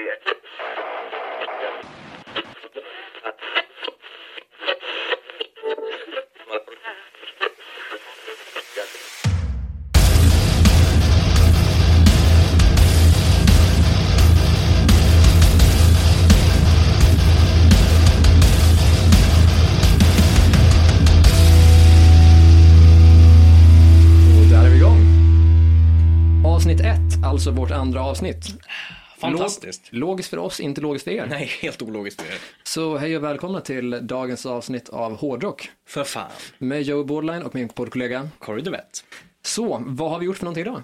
Och där är vi igång. Avsnitt 1, alltså vårt andra avsnitt. Fantastiskt. Log- logiskt för oss, inte logiskt för er. Nej, helt ologiskt för er. Så hej och välkomna till dagens avsnitt av Hårdrock. För fan. Med Joe Borderline och min poddkollega. Corey DeVett. Så, vad har vi gjort för någonting idag?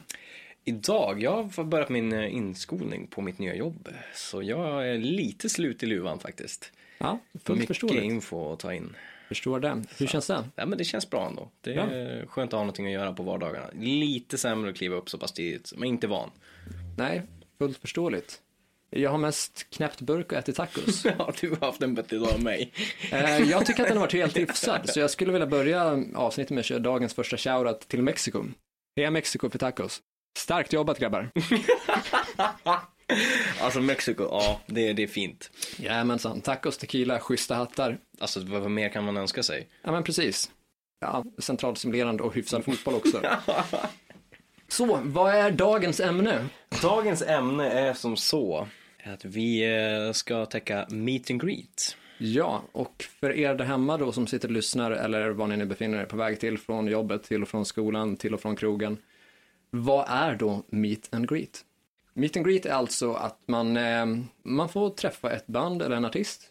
Idag, jag har börjat min eh, inskolning på mitt nya jobb. Så jag är lite slut i luvan faktiskt. Ja, fullt Mycket förståeligt. info att ta in. Förstår det. Hur känns det? Ja, men det känns bra ändå. Det är skönt att ha någonting att göra på vardagarna. Lite sämre att kliva upp så pass tidigt, men inte van. Nej, fullt förståeligt. Jag har mest knäppt burk och ätit tacos. Ja, du har haft en bättre dag än mig. Eh, jag tycker att den har varit helt hyfsad, så jag skulle vilja börja avsnittet med dagens första shoutout till Mexiko. Heja Mexiko för tacos. Starkt jobbat grabbar. Alltså Mexiko, ja, det, det är fint. Jajamensan, tacos, tequila, schyssta hattar. Alltså vad vad mer kan man önska sig? Ja men precis. Ja, centralstimulerande och hyfsad fotboll också. Så, vad är dagens ämne? Dagens ämne är som så att vi eh, ska täcka meet and greet. Ja, och för er där hemma då som sitter och lyssnar eller var ni nu befinner er på väg till från jobbet, till och från skolan, till och från krogen. Vad är då meet and greet? Meet and greet är alltså att man, eh, man får träffa ett band eller en artist,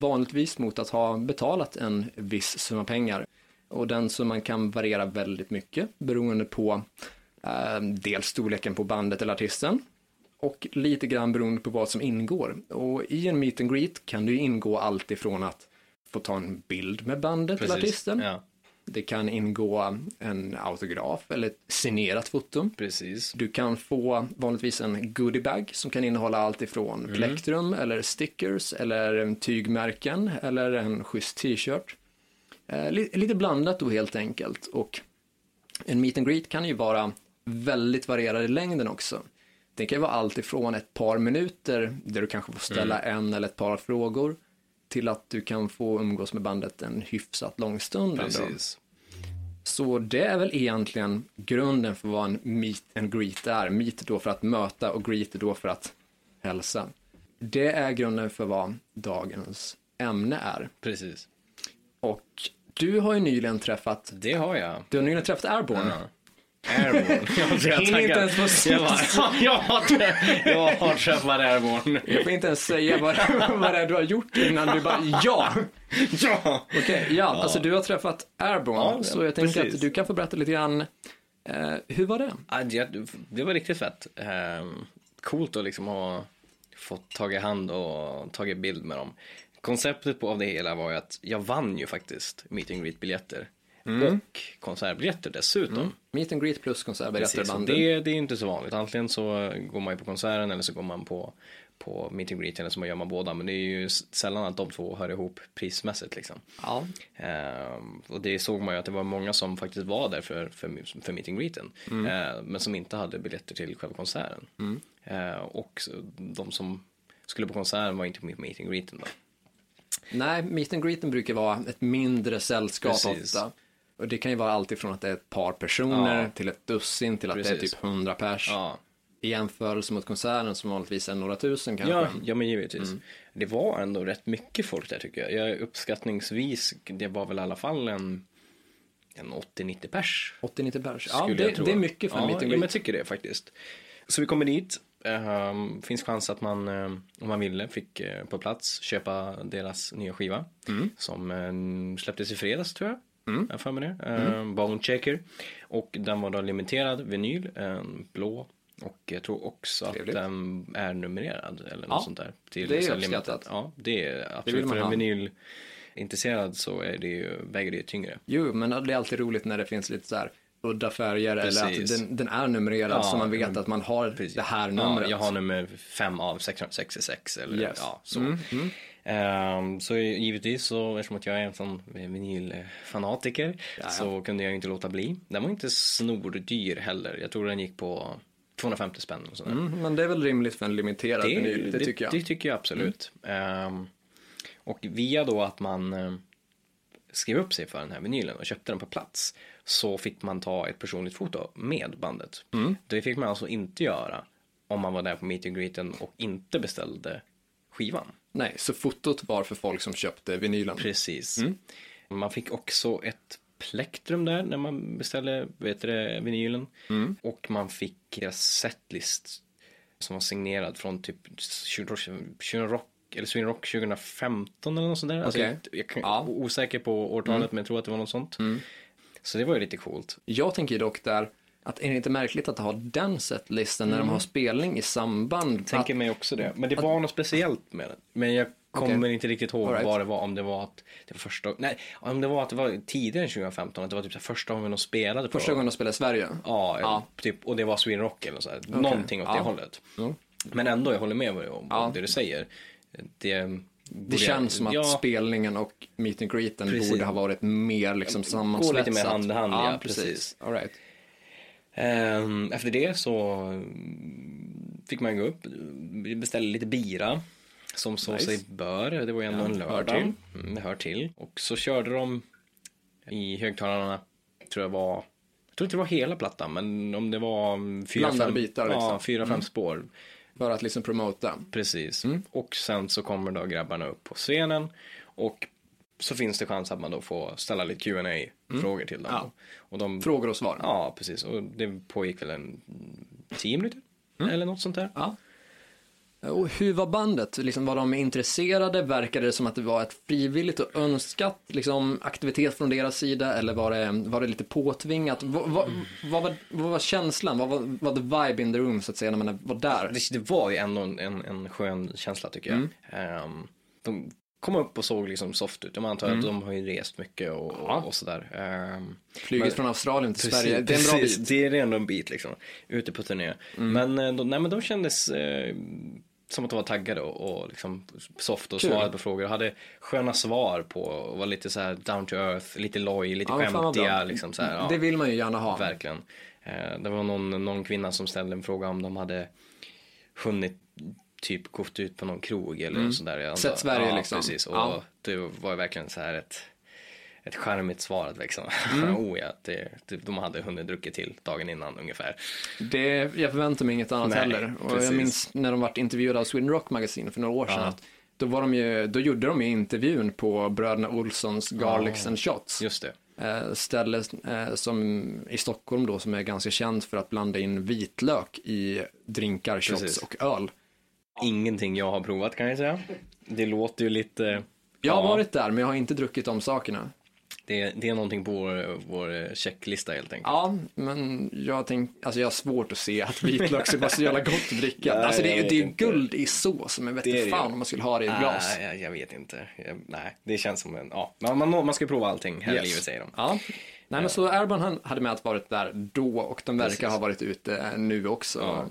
vanligtvis mot att ha betalat en viss summa pengar. Och den summan kan variera väldigt mycket beroende på dels storleken på bandet eller artisten och lite grann beroende på vad som ingår. Och i en meet and greet kan det ju ingå allt ifrån att få ta en bild med bandet eller artisten. Ja, Det kan ingå en autograf eller ett signerat foto. precis. Du kan få vanligtvis en goodiebag som kan innehålla allt ifrån plektrum eller stickers eller tygmärken eller en schysst t-shirt. Eh, li- lite blandat då helt enkelt och en meet and greet kan ju vara väldigt varierad i längden också. Det kan ju vara allt ifrån ett par minuter där du kanske får ställa en eller ett par frågor till att du kan få umgås med bandet en hyfsat lång stund. Precis. Så det är väl egentligen grunden för vad en meet and greet är. Meet då för att möta och greet då för att hälsa. Det är grunden för vad dagens ämne är. Precis. Och du har ju nyligen träffat, Det har jag. du har nyligen träffat Airborne. Ja. Airborne. Jag Hinner inte ens få jag, bara, jag, har, träffat Airborne. Jag får inte ens säga vad, vad det är du har gjort innan du bara ja. Ja! Okej, ja, alltså du har träffat Airborne. Ja, så jag tänker precis. att du kan få berätta lite grann. Eh, hur var det? Ja, det, var riktigt fett. Ehm, coolt att liksom ha fått tag i hand och tagit bild med dem. Konceptet på av det hela var ju att jag vann ju faktiskt meet and greet biljetter. Och konsertbiljetter dessutom. Meet and greet plus konsertbiljetter Precis, det, det är inte så vanligt. Antingen så går man ju på konserten eller så går man på, på meet and greet eller så gör man båda. Men det är ju sällan att de två hör ihop prismässigt liksom. Ja, Ehm, och det såg man ju att det var många som faktiskt var där för, för, för meet and greeten. Ehm, men som inte hade biljetter till själva konserten. Ehm, och de som skulle på konserten var inte med på meet and greeten då. Nej, meet and greeten brukar vara ett mindre sällskap Precis. ofta. Och det kan ju vara allt ifrån att det är ett par personer Ja. till ett dussin till att det är Precis. typ hundra pers. Ja, I jämförelse mot konserten som vanligtvis är några tusen kanske. ja, ja men givetvis. Det var ändå rätt mycket folk där tycker jag. jag uppskattningsvis, det var väl i alla fall en, en 80-90 pers. 80-90 pers. Ja, det, det är mycket för en ja, meet ja, jag tycker det faktiskt. Så vi kommer dit. Ehm, finns chans att man, eh, om man ville, fick eh, på plats köpa deras nya skiva. Mm. Som eh, släpptes i fredags tror jag. Mm. Jag för mig det. Mm. Bone Checker. Och den var då limiterad vinyl, blå. Och jag tror också Trevligt. att den är numrerad eller något Ja, sånt där. Till det är uppskattat. Ja, det är absolut. man För en vinyl intresserad så är det ju, väger det ju tyngre. Jo, men det är alltid roligt när det finns lite så här udda färger eller att Precis. den, den är numrerad Ja, så man vet men- att man har Precis. det här numret. Ja, jag har nummer 5 av 666 eller Yes. ja, så. Mm, mm. Ehm, så givetvis så eftersom att jag är en sån vinylfanatiker Ja, ja. så kunde jag inte låta bli. Den var inte snordyr heller. Jag tror den gick på 250 spänn och sådär. Mm, men det är väl rimligt för en limiterad Det, vinyl, det, tycker jag. Det tycker jag absolut. Ehm, och via då att man eh, skrev upp sig för den här vinylen och köpte den på plats så fick man ta ett personligt foto med bandet. Mm. Det fick man alltså inte göra om man var där på meet and greeten och inte beställde skivan. Nej, så fotot var för folk som köpte vinylen. Precis. Mm. Man fick också ett plektrum där när man beställde vet det, vinylen. Mm. Och man fick deras setlist som var signerad från typ Sweden Rock eller Sweden Rock 2015 eller något sånt där. Alltså, Okej. jag, kan, Ja. Mm. osäker på årtalet men jag tror att det var något sånt. Så det var ju lite coolt. Jag tänker dock där att är det inte märkligt att ha den setlisten när de har spelning i samband? Tänker att, mig också det. Men det var något speciellt med det. Men jag kommer Okej. inte riktigt ihåg right. vad det var. Om det var att det var första, nej, om det var att det var tidigare än 2015. Att det var typ första gången de spelade på första gången de spelade i Sverige? Ja, Ja. Typ, och det var Sweden Rock eller så här. Någonting åt det Ja. hållet. Ja. Men ändå, jag håller med om Ja. det du säger. Det, Det känns som att ja, spelningen och meet and greeten Precis. borde ha varit mer liksom sammansvetsat. lite mer hand i hand, ja, precis. precis. All right. Ehm, Efter det så mm, fick man gå upp, beställa lite bira. Som så Nice. sig bör, det var ju ändå Ja, en hör lördag. till. Mm, det hör till. Och så körde de i högtalarna, tror jag var, jag tror inte det var hela plattan, men om det var mm, fyra, Blandade fem, bitar, liksom. ja, fyra, fem spår. För att liksom promota. Precis. Mm. Och sen så kommer då grabbarna upp på scenen och så finns det chans att man då får ställa lite qa frågor till dem. Mm. Ja. Och de, Frågor och svar. Ja, precis. Och det pågick väl en tio minuter eller något sånt där. Ja. Och hur var bandet? Liksom, var de intresserade? Verkade det som att det var ett frivilligt och önskat liksom, aktivitet från deras sida? Eller var det, var det lite påtvingat? Vad, vad, vad, var, vad var känslan? Vad var, vad the vibe in the room, så att säga, när man var där? Det, det var ju ändå en, en, en skön känsla tycker jag. Mm. Ehm, de kom upp och såg liksom soft ut. Jag antar att de har ju rest mycket och, Mm. Ja. och, sådär. Ehm, Flyget men- från Australien till Precis, Sverige, det är en bra precis. bit. Det är ändå en bit liksom. Ute på turné. Mm. Men, eh, de, nej, men de kändes eh, som att de var taggade och, och liksom soft och Kul. svarade på frågor. Hade sköna svar på och var lite så här down to earth, lite loj, lite Ja, skämtiga. Liksom, så här, ja, Det vill man ju gärna ha. Verkligen. Eh, det var någon, någon kvinna som ställde en fråga om de hade hunnit typ gått ut på någon krog eller mm. sådär. Sett Sverige ja, liksom. Precis, och Ja. det var verkligen så här ett ett charmigt svar att liksom. Mm. oh ja, det, det, de hade hunnit druckit till dagen innan ungefär. Det, jag förväntar mig inget annat Nej, heller. Och precis. jag minns när de vart intervjuade av Sweden Rock Magazine för några år sedan. Ja. Att då, var de ju, då gjorde de ju intervjun på bröderna Olssons Garlics Ja. and Shots. Just det. Eh, ställe eh, som i Stockholm då som är ganska känt för att blanda in vitlök i drinkar, shots och öl. Ingenting jag har provat kan jag säga. Det låter ju lite... Jag har ja, varit där men jag har inte druckit de sakerna. Det, det är någonting på vår, vår checklista helt enkelt. Ja, men jag tänk, alltså jag har svårt att se att vitlök ska vara så jävla gott att dricka. Nej, alltså det, det är inte. guld i sås, men vet Det fan om man skulle ha det i ett glas. Nej, jag, jag vet inte. Jag, nej, det känns som en... Ja, man, man, man ska prova allting här Yes. i livet säger de. Ja. Nej, men så han hade med att varit där då och de verkar Precis. ha varit ute eh, nu också. Ja.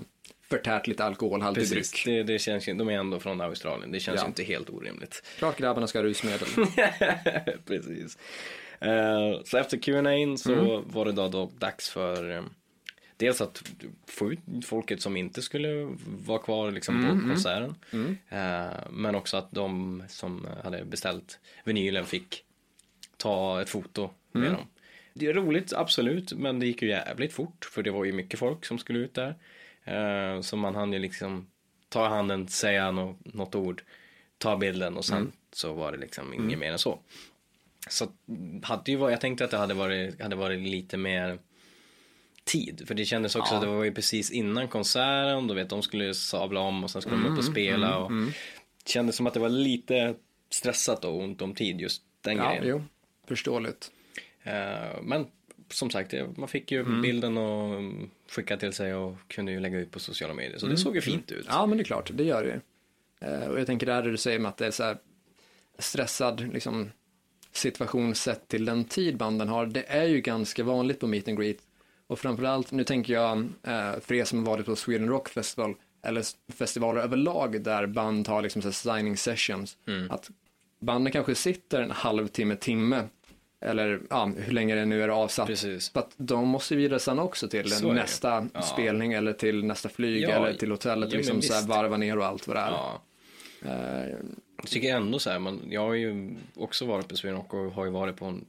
Förtärt lite alkoholhaltig Precis, dryck. det, det känns de är ändå från Australien. Det känns Ja. inte helt orimligt. Klart grabbarna ska ha rusmedel. Precis. Eh, så efter Q&A så Mm. var det då, då dags för eh, dels att få ut folket som inte skulle vara kvar liksom, Mm, på konserten. Eh, men också att de som hade beställt vinylen fick ta ett foto med Mm. dem. Det är roligt, absolut, men det gick ju jävligt fort för det var ju mycket folk som skulle ut där. Eh, så man hann ju liksom ta handen, säga nå- något ord, ta bilden och sen Mm. så var det liksom inget mer än så. Så hade ju varit, jag tänkte att det hade varit, hade varit lite mer tid. För det kändes också Ja. att det var ju precis innan konserten, du vet de skulle sabla om och sen skulle de upp och spela. och Det kändes som att det var lite stressat och ont om tid just den ja, grejen. jo. Förståeligt. Eh, Men som sagt, det- man fick ju Mm. bilden och mm, skicka till sig och kunde ju lägga ut på sociala medier. Så det såg ju fint ut. Mm. Ja, men det är klart, det gör det ju. Eh, Och jag tänker där du säger med att det är så här stressad liksom, situation sett till den tid banden har. Det är ju ganska vanligt på meet and greet. Och framförallt, nu tänker jag eh, för er som har varit på Sweden Rock Festival eller festivaler överlag där band har liksom så signing sessions. Att banden kanske sitter en halvtimme, timme eller ja, hur länge det nu är avsatt. Precis. För att de måste vidare sen också till Så nästa Ja. spelning eller till nästa flyg Ja, eller till hotellet ja, liksom så här varva ner och allt vad det är. Ja. Eh, Jag tycker ändå så här, man, jag har ju också varit på Sweden Rock och har ju varit på en,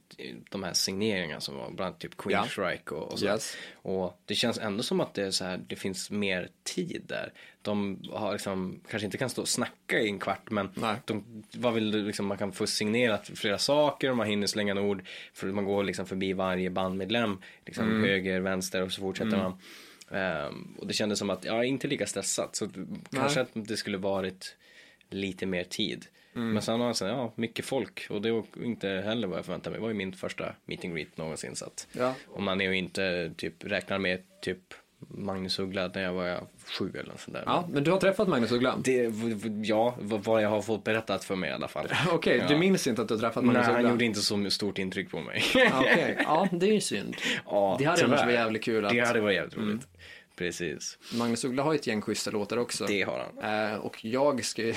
de här signeringarna som var bland annat typ Queen Ja. Shrike och, och så. Yes. Och det känns ändå som att det är så här, det finns mer tid där. De har liksom, kanske inte kan stå och snacka i en kvart men Nej. de, vad vill du liksom, man kan få signerat flera saker och man hinner slänga en ord för man går liksom förbi varje bandmedlem, liksom Mm. höger, vänster och så fortsätter man. Ehm, och det kändes som att, ja, inte lika stressat så kanske att det skulle varit lite mer tid. Mm. Men sen har jag ja, mycket folk och det var inte heller vad jag förväntade mig. Det var ju min första meet and greet någonsin så att Ja. om man är ju inte typ räknar med typ Magnus Uggla när jag var sju eller något sånt där. ja, men du har träffat Magnus Uggla? Det, ja, vad jag har fått berättat för mig i alla fall. Okej, ja. du minns inte att du har träffat Nej, Magnus han Uggla? gjorde inte så stort intryck på mig. Okej, ja det är ju synd. ja, Det hade tyvärr. annars varit jävligt kul att- Det hade varit jävligt roligt. Precis, Magnus Uggla har ju ett gäng schyssta låtar också. det har han. Eh, och jag ska ju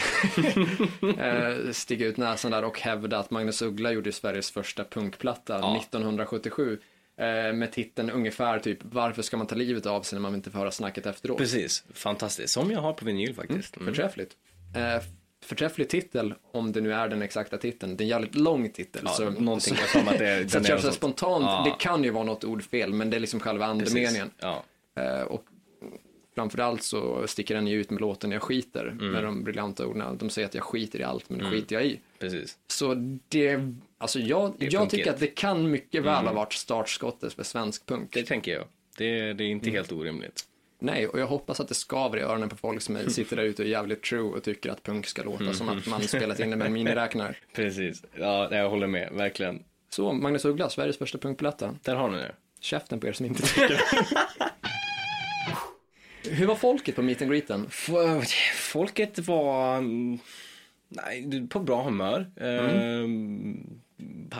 eh, sticka ut näsan där och hävda att Magnus Uggla gjorde Sveriges första punkplatta Ja. 1977. Eh, med titeln ungefär typ Varför ska man ta livet av sig när man inte får höra snacket efteråt? Precis, fantastiskt. Som jag har på vinyl faktiskt. Mm. Förträffligt. Eh, förträfflig titel, om det nu är den exakta titeln. Det är en jävligt lång titel. Ja, så, någonting, för mig att det så att så spontant, Ja. det kan ju vara något ord fel, men det är liksom själva andemeningen. Ja, Eh, och framförallt så sticker den ju ut med låten Jag skiter, Mm. med de briljanta orden. De säger att jag skiter i allt, men det skiter jag i. precis. Så det, alltså jag, Det jag tycker att det kan mycket väl ha varit startskottet för svensk punk. Det tänker jag. Det, det är inte Mm. helt orimligt. Nej, och jag hoppas att det skaver i öronen på folk som sitter där ute och är jävligt true och tycker att punk ska låta som att man spelat in det med en miniräknare. Precis. Ja, jag håller med. Verkligen. Så, Magnus Uggla, Sveriges första punkplatta. Där har ni det. Käften på er som inte tycker. Hur var folket på meet and greeten? F- Folket var mm, nej, på bra humör. Mm.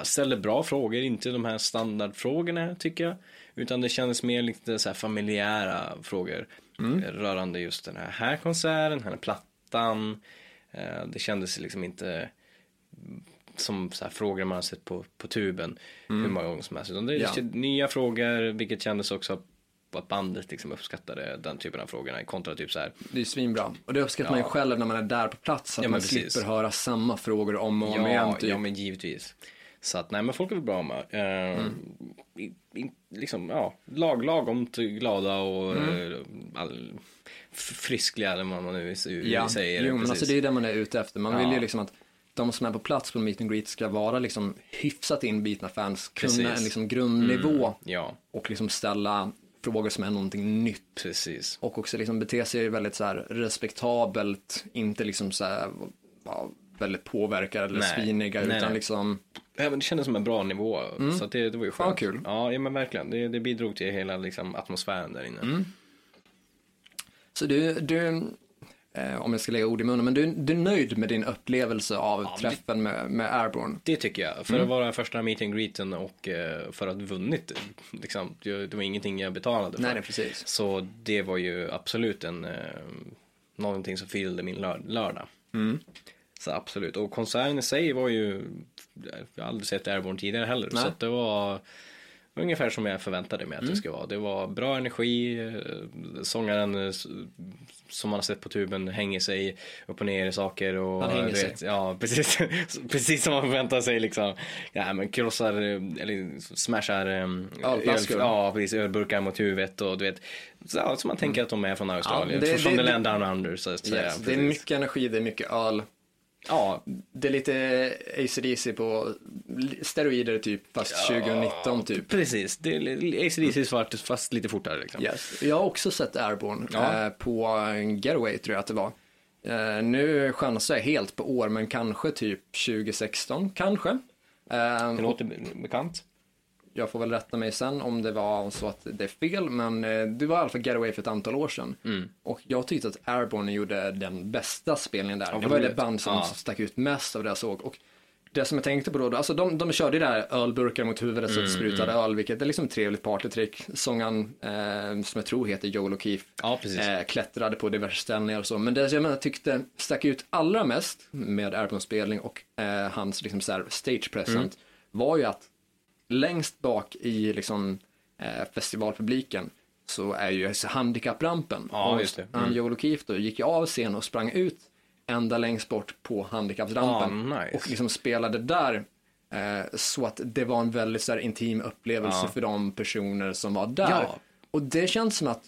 ställde bra frågor, inte de här standardfrågorna tycker jag. Utan det kändes mer lite så familjära frågor rörande just den här, här konserten, den här plattan. Eh, Det kändes liksom inte som så här frågor man har sett på, på tuben hur många gånger som helst. Utan det är Ja. nya frågor, vilket kändes också att bandet liksom uppskattade den typen av frågorna kontra typ så här Det är ju svinbra. Och det uppskattar man ju Ja. själv när man är där på plats, att Ja, man precis. slipper höra samma frågor om och om igen. Typ. ja, men givetvis. Så att, nej men folk är väl bra humör. Eh, Mm. i, i, liksom, ja, lag, lagom glada och Mm. eh, all, friskliga eller vad man nu Ja, säger. jo, men precis. alltså det är det man är ute efter. Man Ja. vill ju liksom att de som är på plats på meet and greet ska vara liksom hyfsat inbitna fans, kunna Precis. Mm. en liksom grundnivå Ja, och liksom ställa frågor som är någonting nytt. precis. Och också liksom bete sig väldigt så här respektabelt, inte liksom så här, ja, väldigt påverkade eller Nej. sviniga, Nej, utan nej. liksom, Ja, men det kändes som en bra nivå. Så att det, det var ju skönt. kul. Ja, ja men verkligen. Det, det bidrog till hela liksom, atmosfären där inne. Mm. så du, du eh, om jag ska lägga ord i munnen, men du, du är nöjd med din upplevelse av det- träffen med, med Airborne? Det tycker jag. För att vara första meet and greeten och eh, för att vunnit. Liksom, det, det var ingenting jag betalade för. Nej, nej, precis. Så det var ju absolut en, eh, någonting som fyllde min lör- lördag. Mm. Så absolut. Och konserten i sig var ju, jag har aldrig sett Airborne tidigare heller. Nej. Så att det var ungefär som jag förväntade mig att Mm. det skulle vara. Det var bra energi, eh, sångaren eh, som man har sett på tuben hänger sig upp och ner i saker. Och, Han hänger du sig. vet, Ja, precis, precis som man förväntar sig liksom. Ja, men krossar, eh, eller smashar Ölflaskor. öl, ja, precis, ölburkar mot huvudet och du vet. Så, ja, så man tänker att de är från Australien. det- från det- det- under så att säga. Yes, det är mycket energi, det är mycket öl. Ja, Det är lite ACDC på steroider typ, fast 2019 typ. Precis, det är ACDC svart fast lite fortare liksom. Yes. Jag har också sett Airborne Ja. eh, på Getaway tror jag att det var. Eh, nu chansar jag helt på år, men kanske typ 2016, kanske. Eh, Det låter bekant. Jag får väl rätta mig sen om det var så att det är fel, men eh, det var i alla fall Getaway för ett antal år sedan. Mm. Och jag tyckte att Airborne gjorde den bästa spelningen där. Ja, det var det band som Ja. stack ut mest av det jag såg. Och det som jag tänkte på då, alltså de, de körde ju där ölburkar mot huvudet Mm, så det sprutade öl, vilket är liksom ett trevligt partytrick. Sångaren, eh, som jag tror heter Joel O'Keefe, Ja, eh, klättrade på diverse ställningar och så. Men det som jag tyckte stack ut allra mest med Airborne spelning och eh, hans liksom så här stage present Mm. var ju att längst bak i liksom, eh, festivalpubliken så är ju handikapprampen. Ja, just det. Mm. Anjo O'Keefe då gick ju av scen och sprang ut ända längst bort på handikappsrampen. Ah, nice. Och liksom spelade där eh, så att det var en väldigt så här, intim upplevelse Ja. för de personer som var där. Ja. Och det känns som att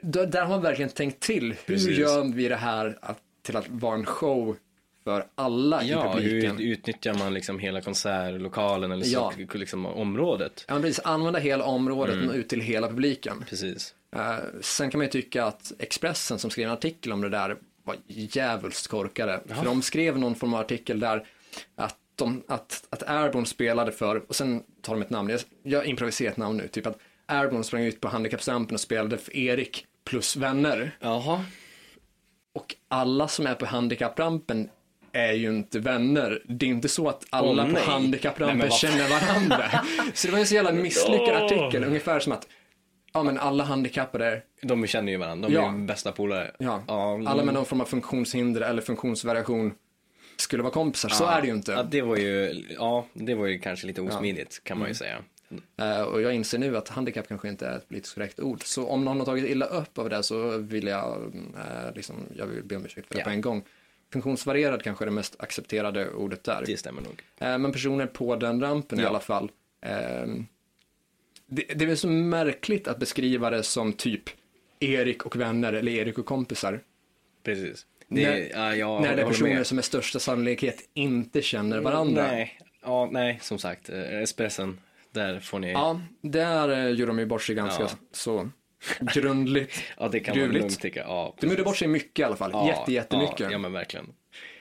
där, där har man verkligen tänkt till. Hur Precis. gör vi det här att, till att vara en show för alla Ja, i publiken? hur utnyttjar man liksom hela konsertlokalen eller Ja. så, liksom området? Ja, precis, använda hela området Mm. ut till hela publiken. Precis. Eh, sen kan man ju tycka att Expressen som skrev en artikel om det där var djävulskt korkade. För de skrev någon form av artikel där att, de, att, att Airborne spelade för, och sen tar de ett namn, jag, jag improviserar ett namn nu, typ att Airborne sprang ut på handikappsrampen och spelade för Erik plus vänner. Jaha. Och alla som är på handikapprampen är ju inte vänner. Det är inte så att alla Åh, på handikapprampen känner varandra. så det var en så jävla misslyckad artikel, ungefär som att ja men alla handikappade, De känner ju varandra, de Ja. är ju bästa polare. ja, Ja, alla med någon form av funktionshinder eller funktionsvariation skulle vara kompisar. Så är det ju inte. Ja, det var ju, ja, det var ju kanske lite osmidigt kan man Mm. ju säga. Eh, och jag inser nu att handikapp kanske inte är ett politiskt korrekt ord. Så om någon har tagit illa upp av det så vill jag, eh, liksom, jag vill be om ursäkt för det Ja. på en gång. Funktionsvarierad kanske är det mest accepterade ordet där. Det stämmer nog. Eh, Men personer på den rampen i Ja. alla fall. eh, Det, det är väl så märkligt att beskriva det som typ Erik och vänner eller Erik och kompisar. Precis. Det, När- ja, när det är personer med. som med största sannolikhet inte känner varandra. Nej, ja, nej, som sagt, eh, Espressen, där får ni, ja, där eh, gjorde de ju bort sig ganska Ja. så grundligt. det kan man gruvligt. lugnt tycka. Ja, De gjorde bort sig mycket i alla fall. ja, Jätte, jättemycket. Ja, ja, men verkligen.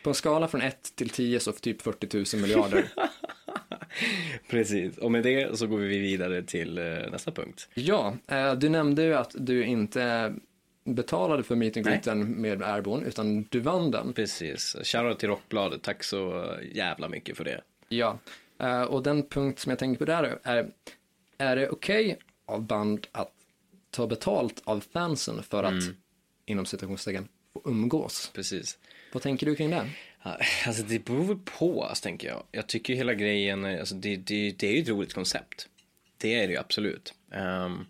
På en skala från 1 till 10 så typ 40 000 miljarder. Precis, och med det så går vi vidare till eh, nästa punkt. ja, eh, du nämnde ju att du inte betalade för meet and med Airborne, utan du vann den. Precis, shoutout till Rockbladet, tack så jävla mycket för det. Ja, eh, och den punkt som jag tänker på där är, är det okej av band att ta betalt av fansen för att, inom citationstecken, få umgås? Precis. Vad tänker du kring det? Alltså det beror väl på, alltså, tänker jag. Jag tycker hela grejen, alltså, det, det, det är ju ett roligt koncept. Det är det ju absolut. Um,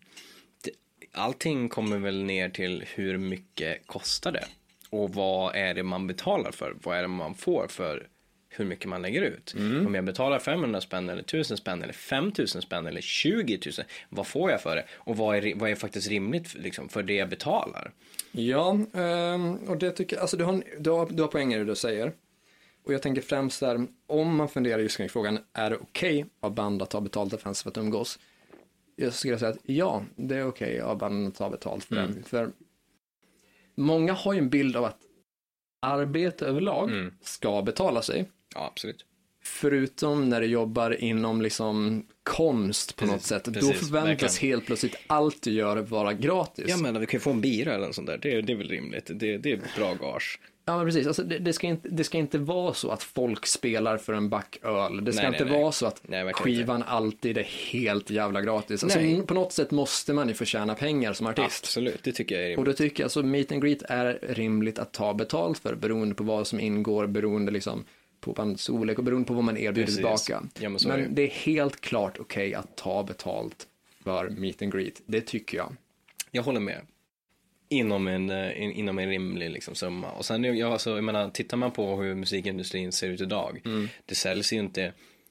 det, allting kommer väl ner till hur mycket kostar det? Och vad är det man betalar för? Vad är det man får för hur mycket man lägger ut? Om jag betalar 500 spänn eller 1000 spänn eller 5000 spänn eller 20 000, vad får jag för det? Och vad är, vad är faktiskt rimligt liksom, för det jag betalar? Ja, ehm, och det tycker jag, alltså du har, du har, du har poänger i det du säger. Och jag tänker främst där, om man funderar just kring frågan, är det okej av band att ta betalt av fans för att umgås? Jag skulle säga att ja, det är okej av band att ta betalt för det. För många har ju en bild av att arbete överlag Mm. ska betala sig. Ja, absolut. Förutom när du jobbar inom liksom konst på Precis, något sätt. Då precis, förväntas verkligen. helt plötsligt allt du gör vara gratis. Ja men vi kan ju få en bira eller något sånt där, det, det är väl rimligt. Det, det är bra gage. Ja, men precis. Alltså, det, det, ska inte, det ska inte vara så att folk spelar för en back öl. Det ska Nej, inte nej, nej. vara så att Nej, skivan alltid är helt jävla gratis. Alltså, Nej. på något sätt måste man ju förtjäna pengar som artist. Absolut, det tycker jag är Och rimligt. då tycker jag alltså meet and greet är rimligt att ta betalt för beroende på vad som ingår, beroende liksom på bandets storlek och beroende på vad man erbjuder Precis. tillbaka. Ja, men så är det. men det är helt klart okej att ta betalt för meet and greet. Det tycker jag. Jag håller med. Inom en, eh, in, inom en rimlig liksom, summa. Och sen, jag, alltså, jag menar, tittar man på hur musikindustrin ser ut idag. Mm. Det säljs ju inte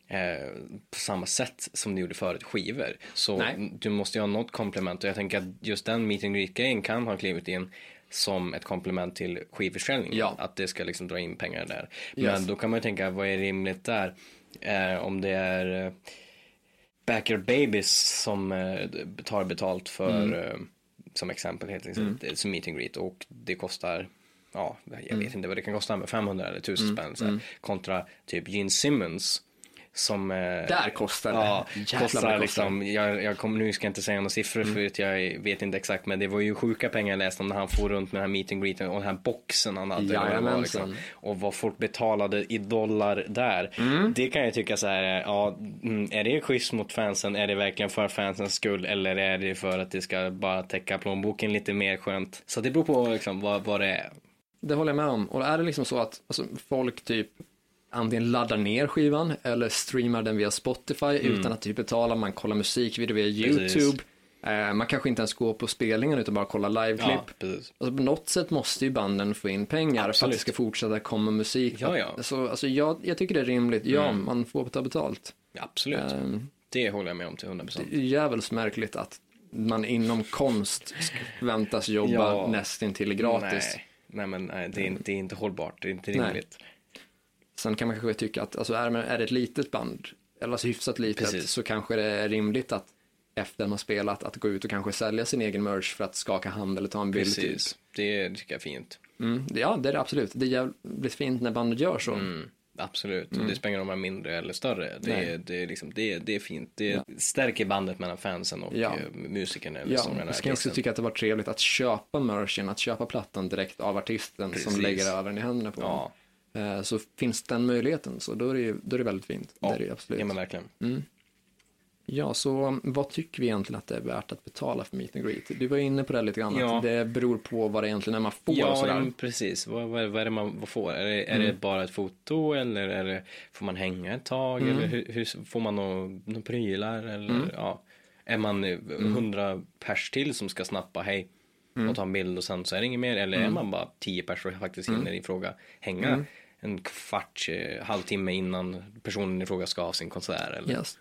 eh, på samma sätt som det gjorde förut, skivor. Så Nej. du måste ju ha något komplement. Och jag tänker att just den meet and greet-grejen kan ha klivit in som ett komplement till skivförsäljningen. Ja. Att det ska liksom dra in pengar där. Yes. Men då kan man ju tänka, vad är rimligt där? Eh, om det är eh, Back Your Babies som eh, tar betalt för, Mm. eh, som exempel helt enkelt, mm. som meet and greet och det kostar, ja, jag Mm. vet inte vad det kan kosta, men 500 eller 1000 spänn så här, kontra typ Gene Simmons som eh, Där kostar det. Ja, vad kostar det liksom, jag, jag kom, nu ska jag inte säga några siffror för att jag vet inte exakt men det var ju sjuka pengar jag läste om när han får runt med den här meet and greeten och den här boxen han hade. det var, Jajamensan. och vad folk betalade i dollar där. Det kan jag tycka så här, ja, mm, är det schysst mot fansen? Är det verkligen för fansens skull? Eller är det för att det ska bara täcka plånboken lite mer skönt? Så det beror på liksom vad, vad det är. Det håller jag med om. Och är det liksom så att alltså, folk typ antingen laddar ner skivan eller streamar den via Spotify utan att typ betala. Man kollar musikvideo via. YouTube. Eh, man kanske inte ens går på spelningen utan bara kollar liveklipp. Ja. Alltså på något sätt måste ju banden få in pengar för att Absolut. det ska fortsätta komma musik. Ja, ja. Så, alltså, jag, jag tycker det är rimligt. Ja, man får ta betalt. Absolut. Ehm, Det håller jag med om till 100%. det är jävligt märkligt att man inom konst ska förväntas jobba Ja. nästintill gratis. Nej, nej men nej, det, är, det är inte hållbart. Det är inte Nej. Sen kan man kanske tycka att alltså, är, är det ett litet band, eller alltså hyfsat litet, Precis. så kanske det är rimligt att efter man spelat att gå ut och kanske sälja sin egen merch för att skaka hand eller ta en bild. Typ. Precis. Det tycker jag är fint. Mm, ja, det är det absolut. Det är jävligt fint när bandet gör så. Mm, absolut. Och Det spelar ingen roll om man är mindre eller större. Det, Nej. är, det, är, liksom, det, är, det är fint. Det stärker bandet mellan fansen och Ja. eh, musikern eller Ja, jag ska också tycka att det var trevligt att köpa merchen, att köpa plattan direkt av artisten Precis. som lägger över den i händerna på Ja, honom. Eh, Så finns den möjligheten, så då är det, då är det väldigt fint. ja, det är det absolut. ja men verkligen. Ja, så vad tycker vi egentligen att det är värt att betala för meet and greet? Du var inne på det lite grann, Ja. att det beror på vad det egentligen är man får och Ja, sådär. men precis. Vad, vad, vad är det man får? Är det, är det bara ett foto eller är det, får man hänga ett tag? Eller hur, hur, får man några nå prylar? Eller, ja. Är man eh, hundra pers till som ska snappa hej och ta en bild och sen så är det inget mer? Eller är man bara tio pers och faktiskt hinner i fråga hänga en kvart, eh, halvtimme innan personen i fråga ska ha sin konsert? Eller? Yes.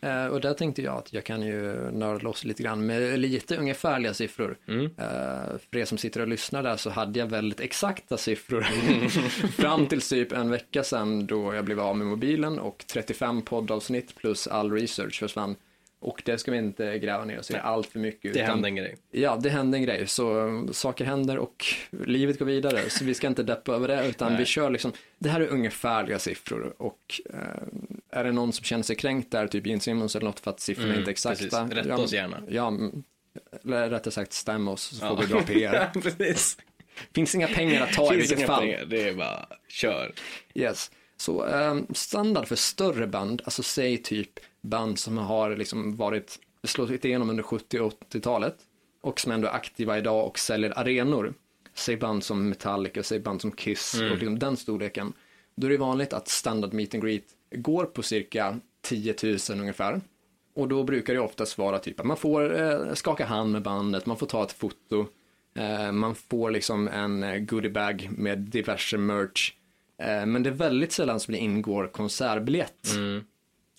Eh, och där tänkte jag att jag kan ju nörda loss lite grann med lite ungefärliga siffror. Mm. Eh, för er som sitter och lyssnar där så hade jag väldigt exakta siffror fram till typ en vecka sedan då jag blev av med mobilen och 35 poddavsnitt plus all research försvann. Och det ska vi inte gräva ner oss i allt för mycket. Det utan- hände en grej. Ja, det hände en grej. Så saker händer och livet går vidare. Så vi ska inte deppa över det, utan Nej. vi kör liksom, det här är ungefärliga siffror. Och eh, är det någon som känner sig kränkt där, typ Gene Simmons eller något för att siffrorna Mm, inte är exakta. precis. Rätta oss gärna. Ja, eller rättare sagt stäm oss så får Ja. vi bra PR. precis. Finns inga pengar att ta i Finns vilket inga fall. pengar. Det är bara, kör. Yes. Så um, standard för större band, alltså säg typ band som har liksom varit, slått igenom under 70 och 80-talet och som ändå är aktiva idag och säljer arenor. Säg band som Metallica, säg band som Kiss och liksom den storleken. Då är det vanligt att standard meet and greet går på cirka 10 000 ungefär. Och då brukar det oftast vara typ att man får eh, skaka hand med bandet, man får ta ett foto, eh, man får liksom en eh, goodiebag med diverse merch. Eh, men det är väldigt sällan som det ingår konsertbiljett.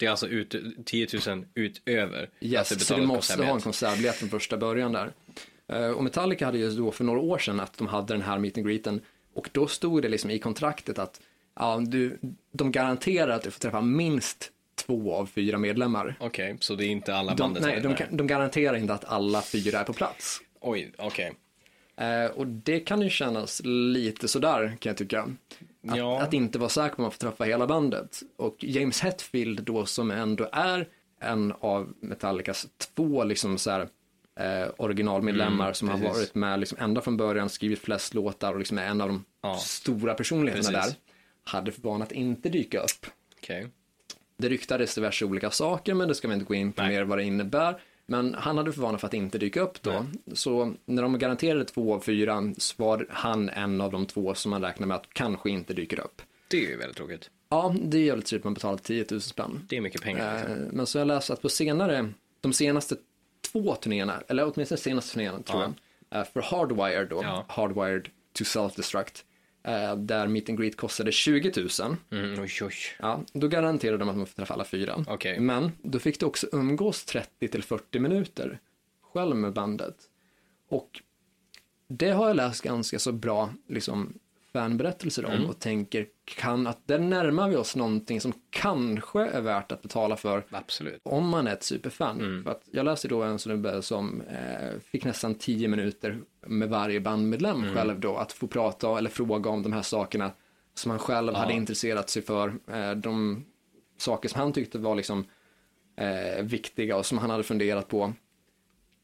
Det är alltså ut, 10 000 utöver att du Yes, så du måste ha en konsertbiljett. från första början där. Eh, och Metallica hade ju då för några år sedan att de hade den här meet and greeten och då stod det liksom i kontraktet att ja, du, de garanterar att du får träffa minst två av fyra medlemmar. Okej, så det är inte alla De, bandet nej, de, de garanterar inte att alla fyra är på plats. Oj, okej. Eh, och det kan ju kännas lite sådär kan jag tycka. Att, Ja. att inte vara säker på att man får träffa hela bandet. Och James Hetfield då som ändå är en av Metallicas två liksom så här, eh, originalmedlemmar som har Mm, precis. varit med liksom ända från början, skrivit flest låtar och liksom är en av de Ja. stora personligheterna Precis. där. Hade för vana att inte dyka upp. Okej. Det ryktades diverse olika saker, men det ska vi inte gå in på Nej. mer vad det innebär. Men han hade för vana för att inte dyka upp då. Så när de garanterade två av fyra så var han en av de två som man räknar med att kanske inte dyker upp. Det är ju väldigt tråkigt. Ja, det är jävligt typ man betalar 10 000 spänn. Det är mycket pengar. Liksom. Eh, Men så har jag läst att på senare, de senaste två turnéerna, eller åtminstone senaste turnén tror Ja. jag, eh, för Hardwired då, Ja. Hardwired to Self-Destruct, där meet and greet kostade 20 000. Mm, oj, oj. Ja, då garanterade de att man får träffa alla fyra. Okej. Men då fick du också umgås 30 till 40 minuter själv med bandet. Och det har jag läst ganska så bra liksom, fanberättelser om Mm. och tänker kan att där närmar vi oss någonting som kanske är värt att betala för Absolut. om man är ett superfan. Mm. För att jag läste då en snubbe som eh, fick nästan 10 minuter med varje bandmedlem Mm. själv då att få prata eller fråga om de här sakerna som han själv hade intresserat sig för. Eh, de saker som han tyckte var liksom eh, viktiga och som han hade funderat på.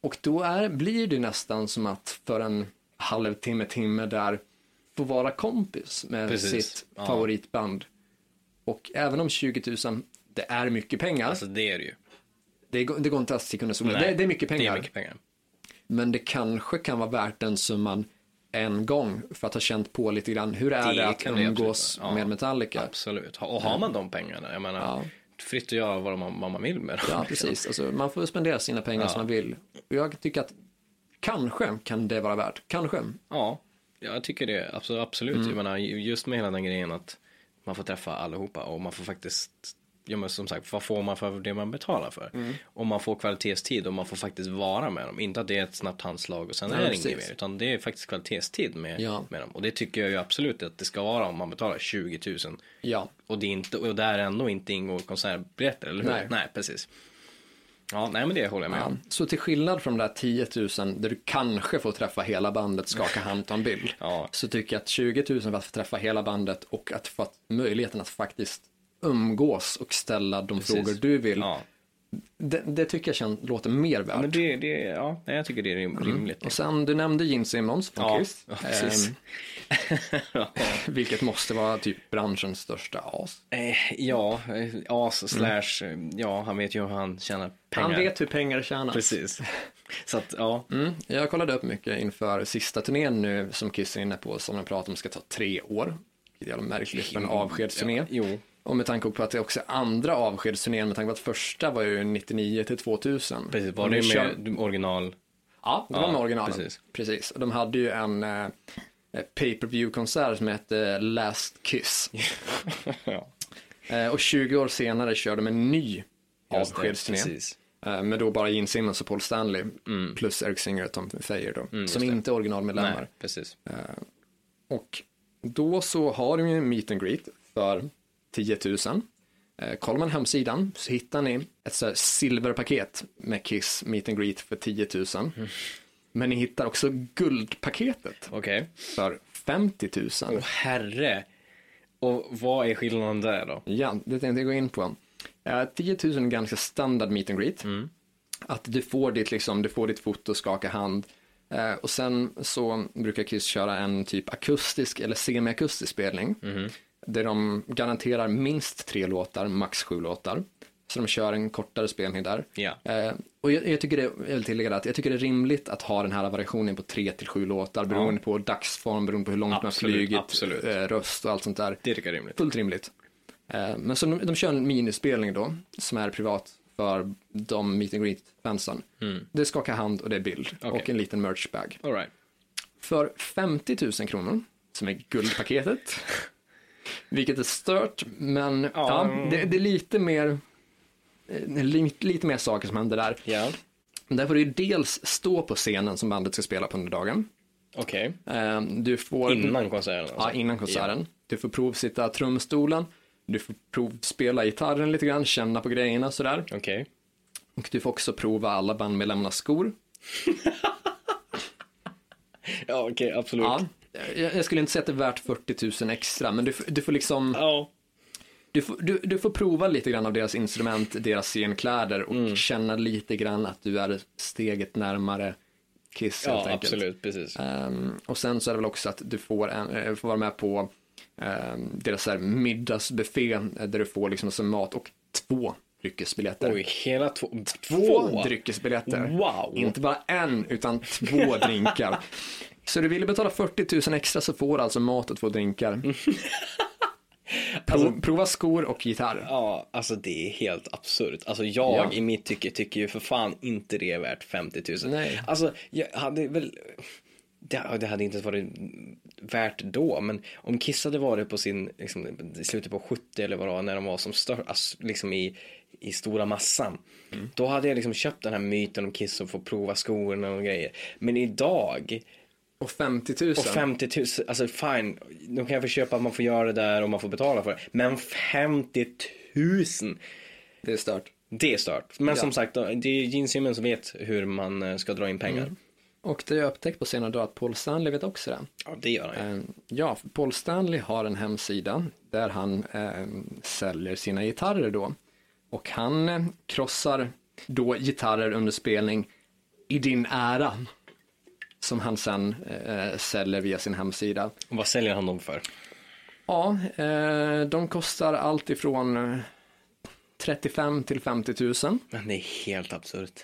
Och då är, blir det nästan som att för en halvtimme, timme där få vara kompis med Precis. sitt Ja. favoritband. Och även om 20 000, det är mycket pengar. Alltså det är det ju. Det det går inte att solen. Nej, Det, det är mycket pengar. Det är mycket pengar. Men det kanske kan vara värt den summan en gång för att ha känt på lite grann hur är det, Det att umgås ja. med Metallica. Absolut. Och har man de pengarna, jag menar, Ja. fritt att göra vad man, vad man vill med dem. Ja, precis. Alltså, man får spendera sina pengar Ja. som man vill. Jag tycker att kanske kan det vara värt. Kanske. Ja, jag tycker det. Absolut. absolut. Mm. Jag menar, just med hela den grejen att man får träffa allihopa och man får faktiskt Ja men som sagt, vad får man för det man betalar för? Mm. Och man får kvalitetstid och man får faktiskt vara med dem. Inte att det är ett snabbt handslag och sen Nej, är det inget mer. Utan det är faktiskt kvalitetstid med, Ja. med dem. Och det tycker jag ju absolut att det ska vara om man betalar 20 000. Ja. Och, det är inte, och där ändå inte ingår konsertbiljetter, eller hur? Nej. nej precis. Ja, nej men det håller jag med Ja. Så till skillnad från de där 10 000 där du kanske får träffa hela bandet, skaka hand, ta en bild. Ja. Så tycker jag att 20 000 för att få träffa hela bandet och att få möjligheten att faktiskt umgås och ställa de Precis. frågor du vill. Ja, Det, det tycker jag känns, låter mer värt. men det, det, ja, jag tycker det är rim- rimligt. Och sen, du nämnde Gene Simmons från Ja, Kiss. ja, precis. Ehm, vilket måste vara typ branschens största as. Eh, ja, eh, as slash, eh, ja, han vet ju hur han tjänar pengar. Han vet hur pengar tjänas. Precis. Så att, ja. Mm, jag kollade upp mycket inför sista turnén nu som Kiss är inne på, som de pratar om ska ta tre år. Vilket är märkligt för en avskedsturné. Ja, jo, Och med tanke på att det också är andra avskedsturnén, med tanke på att första var ju 99 till 2000. precis. Var det med original? Ja, det var Ja, med originalen. precis. precis. Och de hade ju en eh, pay per view konsert som hette Last Kiss. ja, Eh, och 20 år senare körde de en ny avskedsturné. Eh, med då bara Gene Simmons och Paul Stanley. Plus Eric Singer och Tom Thayer då. som Mm. det. inte är originalmedlemmar. Nej, precis. Och då så har de ju en meet and greet för 10 000. Eh, kollar man hemsidan så hittar ni ett så silverpaket med Kiss meet and greet för 10 000. Men ni hittar också guldpaketet Okej. för 50 000. Åh herre. Och vad är skillnaden där då? Ja, det tänkte jag gå in på. Eh, 10 000 är ganska standard meet and greet. Att du får ditt, liksom, du får ditt foto, skaka hand. Eh, och sen så brukar Kiss köra en typ akustisk eller semiakustisk spelning. Där de garanterar minst tre låtar, max sju låtar. Så de kör en kortare spelning där. Ja. Eh, och jag, jag tycker det, jag vill tillägga det att jag tycker det är rimligt att ha den här variationen på tre till sju låtar beroende på dagsform, beroende på hur långt man har Absolut, flugit, absolut. eh, röst och allt sånt där. Det tycker jag är rimligt. Fullt rimligt. Eh, Men så de, de kör en minispelning då, som är privat för de meet and greet-fansen. Det är skaka hand och det är bild Mm. Okej. och en liten merchbag. All right. För 50 000 kronor, som är guldpaketet, vilket är stört, men ja, Ja. det, det är lite mer, eh, lite, lite mer saker som händer där. Ja. Där får du ju dels stå på scenen som bandet ska spela på under dagen. Okej. Eh, Du får... Innan konserten alltså? Ja, innan konserten. Du får provsitta trumstolen, du får provspela gitarren lite grann, känna på grejerna sådär. Okej. Och du får också prova alla bandmedlemmarnas skor. Ja, okej, absolut. Ja, jag, jag skulle inte säga att det är värt 40 000 extra, men du, får- du får liksom, Ja. du får, du, du får prova lite grann av deras instrument, deras scenkläder och känna lite grann att du är steget närmare Kiss helt Ja, enkelt. absolut, precis. Ehm, och sen så är det väl också att du får, en, eh, får vara med på ehm, deras här middagsbuffé eh, där du får liksom som mat och två dryckesbiljetter. Oj, hela två. Två dryckesbiljetter. Wow. Inte bara en, utan två drinkar. Så du ville betala 40 000 extra så får du alltså mat och två drinkar. Prov, prova skor och gitarr. Ja, alltså det är helt absurt. Alltså jag Ja. i mitt tycke tycker ju för fan inte det är värt 50 000. Nej. Alltså jag hade väl, det, det hade inte varit värt då, men om Kiss hade varit på sin, liksom, i slutet på 70 eller vad det var, när de var som störst, alltså, liksom i, i stora massan. Då hade jag liksom köpt den här myten om Kiss och få prova skorna och grejer. Men idag, Och 50 000. och 50 000, alltså fine, de kan jag få köpa att man får göra det där och man får betala för det. Men 50 000! Det är stört. Det är stört. Men Ja. som sagt, det är Gene Simmons som vet hur man eh, ska dra in pengar. Och det jag upptäckt på senare dag att Paul Stanley vet också det. Ja, det gör han ju. Eh, Ja, Paul Stanley har en hemsida där han eh, säljer sina gitarrer då. Och han eh, krossar då gitarrer under spelning i din ära. Som han sen eh, säljer via sin hemsida. Och vad säljer han dem för? Ja, eh, de kostar allt ifrån eh, 35 till 50 000. Men det är helt absurt.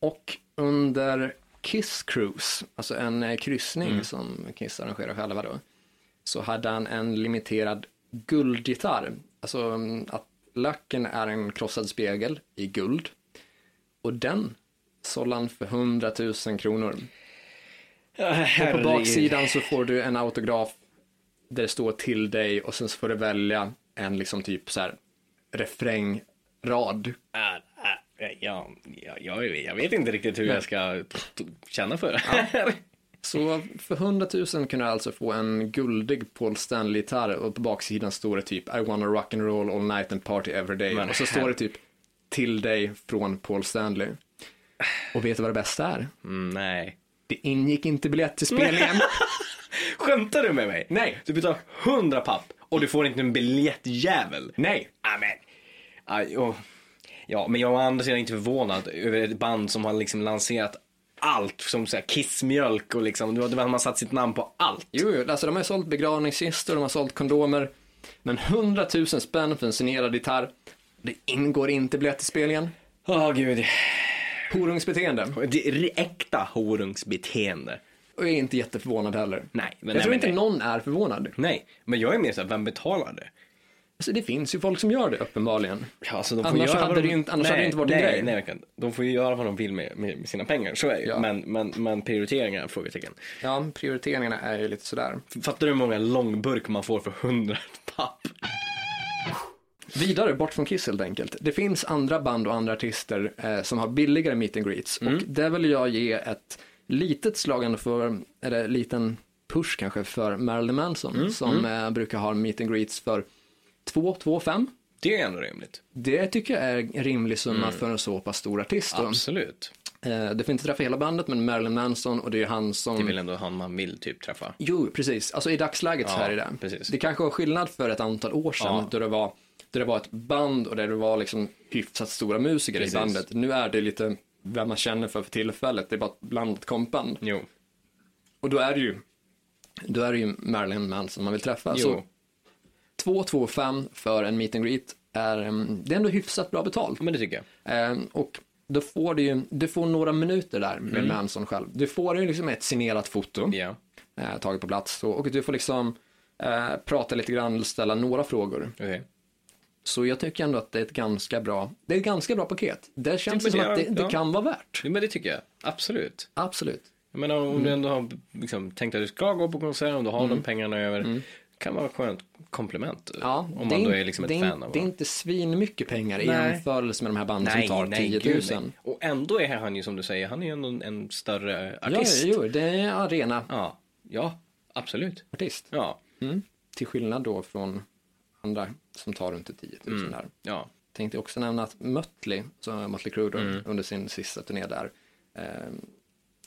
Och under Kiss Cruise, alltså en eh, kryssning Mm. som Kiss arrangerar själva då, så hade han en limiterad guldgitarr. Alltså mm, att lacken är en krossad spegel i guld. Och den sålde han för 100 000 kronor. Och på baksidan så får du en autograf där det står till dig och sen så får du välja en liksom typ så här refrängrad. Äh, äh, ja, ja, jag, jag vet inte riktigt hur jag ska känna för det. Så för 100 000 kunde du alltså få en guldig Paul Stanley-gitarr och på baksidan står det typ I wanna rock and roll all night and party every day. Men och så står det typ till dig från Paul Stanley. Och vet du vad det bästa är? Mm, nej. Det ingick inte biljett till spelningen. Skämtar du med mig? Nej. Du betalar 100 papp och du får inte en biljettjävel. Nej. Amen. Aj, åh. Ja, men jag är å andra sidan inte förvånad över ett band som har liksom lanserat allt som så här, kissmjölk och liksom, du har- de har satt sitt namn på allt. Jo, jo, alltså de har sålt begravningskistor, de har sålt kondomer. Men 100 000 spänn för en signerad gitarr. Det ingår inte till spelningen. Åh gud. Horungsbeteende. Det är äkta horungsbeteende. Och jag är inte jätteförvånad heller. Nej, men jag nej, tror inte nej. någon är förvånad. Nej, men jag är mer såhär, vem betalar det? Alltså, det finns ju folk som gör det uppenbarligen. Ja, alltså, de får Annars göra hade de... inte- annars nej, hade det inte varit en nej, grej. Nej, verkligen. De får ju göra vad de vill med, med, sina pengar, så är det ju. Ja. Men, men, men prioriteringar, frågetecken. Ja, prioriteringarna är ju lite sådär. Fattar du hur många långburk man får för 100 papp? Vidare, bort från Kiss helt enkelt. Det finns andra band och andra artister eh, som har billigare meet and greets. Mm. Och där vill jag ge ett litet slagande för, eller liten push kanske, för Marilyn Manson. Mm, Som Eh, brukar ha meet and greets för 2, 2, 5. Det är ändå rimligt. Det tycker jag är en rimlig summa Mm. för en så pass stor artist. Då. Absolut. Eh, det får inte träffa hela bandet, men Marilyn Manson och det är han som... Det är väl ändå han man vill typ träffa. Jo, precis. Alltså i dagsläget så Ja, här är det. precis. Det kanske var skillnad för ett antal år sedan Ja. då, det var, då det var ett band och där det var liksom hyfsat stora musiker Precis. i bandet. Nu är det lite vem man känner för för tillfället. Det är bara ett blandat kompband. Jo. Och då är det ju, då är det ju Marilyn Manson man vill träffa. Jo. Så 225 för en meet and greet är, em, det är ändå hyfsat bra betalt. Men det tycker jag. Ehm, och då får du ju, du får några minuter där med Manson själv. Du får ju liksom ett signerat foto Mm. Eh, taget på plats och, och du får liksom eh, prata lite grann eller ställa några frågor. okej. Så jag tycker ändå att det är ett ganska bra, det är ett ganska bra paket. Det känns som det att det, är- det ja. kan vara värt. Jo, Men det tycker jag. Absolut. Absolut. Jag menar om du ändå har liksom, tänkt att du ska gå på konsert, om du har de pengarna över. Kan vara ett skönt komplement. Ja, om man då är liksom ett det fan av Det är inte svin mycket pengar i Nej. jämförelse med de här banden som tar 10 000. gud, nej. Och ändå är han ju som du säger, han är ju en, en större Ja, artist. jo, det är arena Ja, ja, absolut. artist. Ja, Mm. Till skillnad då från andra som tar runt 10 000 Mm. där. ja, Tänkte också nämna att Mötley, så Mötley Crüe Mm. under sin sista turné där, eh,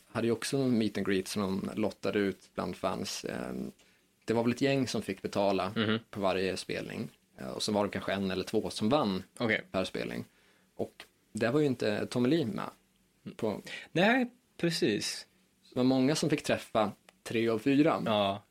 hade ju också en meet and greet som de lottade ut bland fans. Eh, det var väl ett gäng som fick betala Mhm. på varje spelning. Eh, och så var det kanske en eller två som vann okej. per spelning. Och där var ju inte Tommy Lee med. På, Nej, precis. det var många som fick träffa tre av fyra. Ja.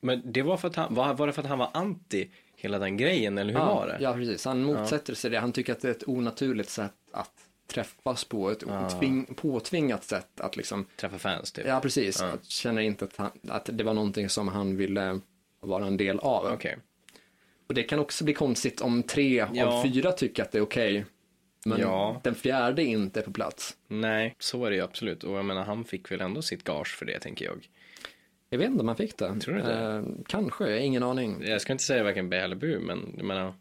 Men det var för att han, var, var det för att han var anti hela den grejen, eller hur var det? Ja, precis. Han motsätter sig det. Han tycker att det är ett onaturligt sätt att träffas på, ett otving, påtvingat sätt att liksom Träffa fans typ? Ja, precis. Jag känner inte att, han, att det var någonting som han ville vara en del av. Okej. Och det kan också bli konstigt om tre Ja. av fyra tycker att det är okej. men Ja. den fjärde inte är på plats. Nej, så är det ju absolut. Och jag menar, han fick väl ändå sitt gage för det, tänker jag. Jag vet inte om han fick det. Tror du inte? Eh, kanske, jag har ingen aning. Jag ska inte säga varken bä eller bu, men jag menar,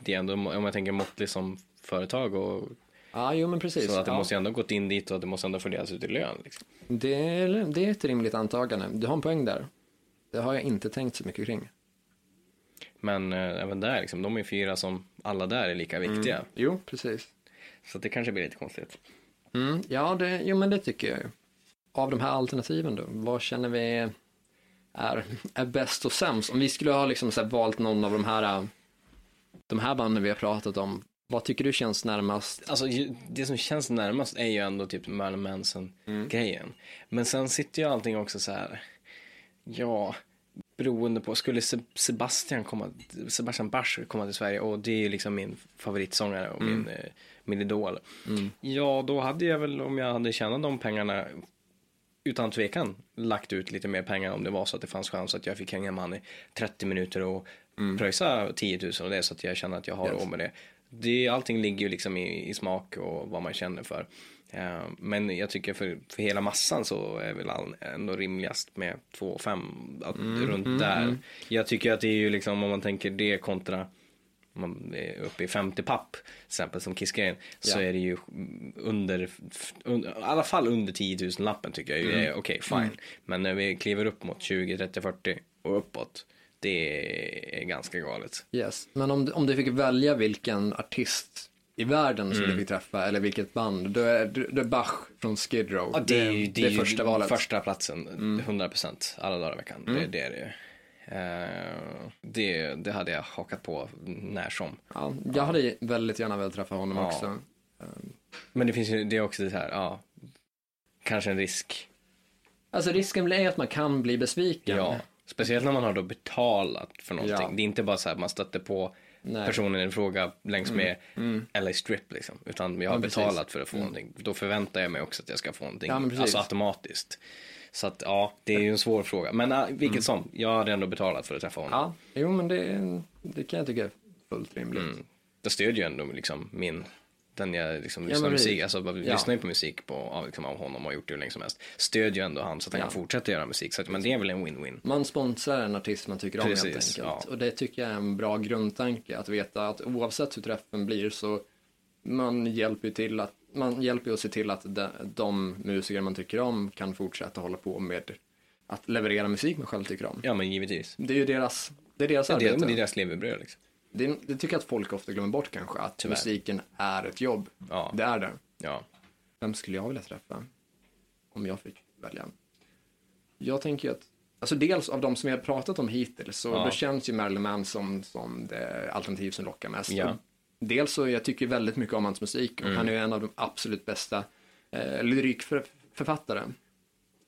det är ändå, om jag tänker Motley som företag och Ja, jo men precis. så att det ja. måste ändå gått in dit och att det måste ändå fördelas ut i lön. Liksom. det, är, det är ett rimligt antagande. Du har en poäng där. Det har jag inte tänkt så mycket kring. Men eh, även där, liksom, de är fyra som alla där är lika viktiga. Jo, precis. Så det kanske blir lite konstigt. Mm, ja, det, jo men det tycker jag ju. Av de här alternativen då, vad känner vi är, är bäst och sämst? Om vi skulle ha liksom så valt någon av de här, de här banden vi har pratat om, vad tycker du känns närmast? Alltså det som känns närmast är ju ändå typ Marilyn Manson-grejen. Men sen sitter ju allting också så här, ja, beroende på, skulle Se- Sebastian komma, Sebastian Bach komma till Sverige och det är ju liksom min favoritsångare och min, eh, min idol. Ja, då hade jag väl, om jag hade tjänat de pengarna, utan tvekan lagt ut lite mer pengar om det var så att det fanns chans att jag fick hänga med han i 30 minuter och pröjsa 10 000 och det så att jag känner att jag har Yes. råd med det. det. Allting ligger ju liksom i, i smak och vad man känner för. Eh, men jag tycker för, för hela massan så är väl ändå rimligast med 2 5 att, runt där. Jag tycker att det är ju liksom om man tänker det kontra man är uppe i 50 papp, till exempel som Kiss-grejen, så Ja. är det ju under, under, i alla fall under 10 000 lappen tycker jag ju Mm. är okej, fine. Men när vi kliver upp mot 20, 30, 40 och uppåt, det är ganska galet. Yes. Men om, om du fick välja vilken artist i världen Mm. som du fick träffa, eller vilket band, då är, då är Bach från Skid Row. Ja, det är ju det är ju första valet. Mm. första platsen, 100% alla dagar i veckan. Det, det är det ju. Eh, det, det hade jag hakat på när som. Ja, jag hade väldigt gärna velat träffa honom Ja. också. Men det finns ju, det är också det här, ja, kanske en risk. Alltså risken blir att man kan bli besviken. Ja, speciellt när man har då betalat för någonting. Ja. Det är inte bara så här att man stöter på Nej. personen i fråga längs med LA Strip liksom. Utan jag har Ja, betalat för att få någonting. Då förväntar jag mig också att jag ska få någonting. Ja, alltså automatiskt. Så att ja, det är ju en svår fråga. Men uh, vilket som, jag hade ändå betalat för att träffa honom. Ja, jo men det, det kan jag tycka är fullt rimligt. Mm. Det stödjer ju ändå liksom min den jag liksom lyssnar men musik, precis. alltså Ja. lyssnar ju på musik på, av, liksom, av honom och har gjort det hur länge som helst. Stödjer ju ändå han så att han Ja. kan fortsätta göra musik. Så att, men det är väl en win-win. Man sponsrar en artist man tycker om helt Precis, enkelt. ja. Och det tycker jag är en bra grundtanke, att veta att oavsett hur träffen blir så man hjälper ju till att, man hjälper ju att se till att de, de musiker man tycker om kan fortsätta hålla på med att leverera musik man själv tycker om. Ja men givetvis. Det är ju deras, det är deras Ja, det, arbete. det är deras levebröd liksom. Det, det tycker jag att folk ofta glömmer bort kanske, att Tyvärr. musiken är ett jobb. Ja. Det är det. Ja. Vem skulle jag vilja träffa? Om jag fick välja. Jag tänker ju att, alltså dels av de som vi har pratat om hittills, så Ja. då känns ju Marilyn Manson som det alternativ som lockar mest. Ja. Dels så jag tycker väldigt mycket om hans musik och han är ju en av de absolut bästa eh, lyrikförfattare.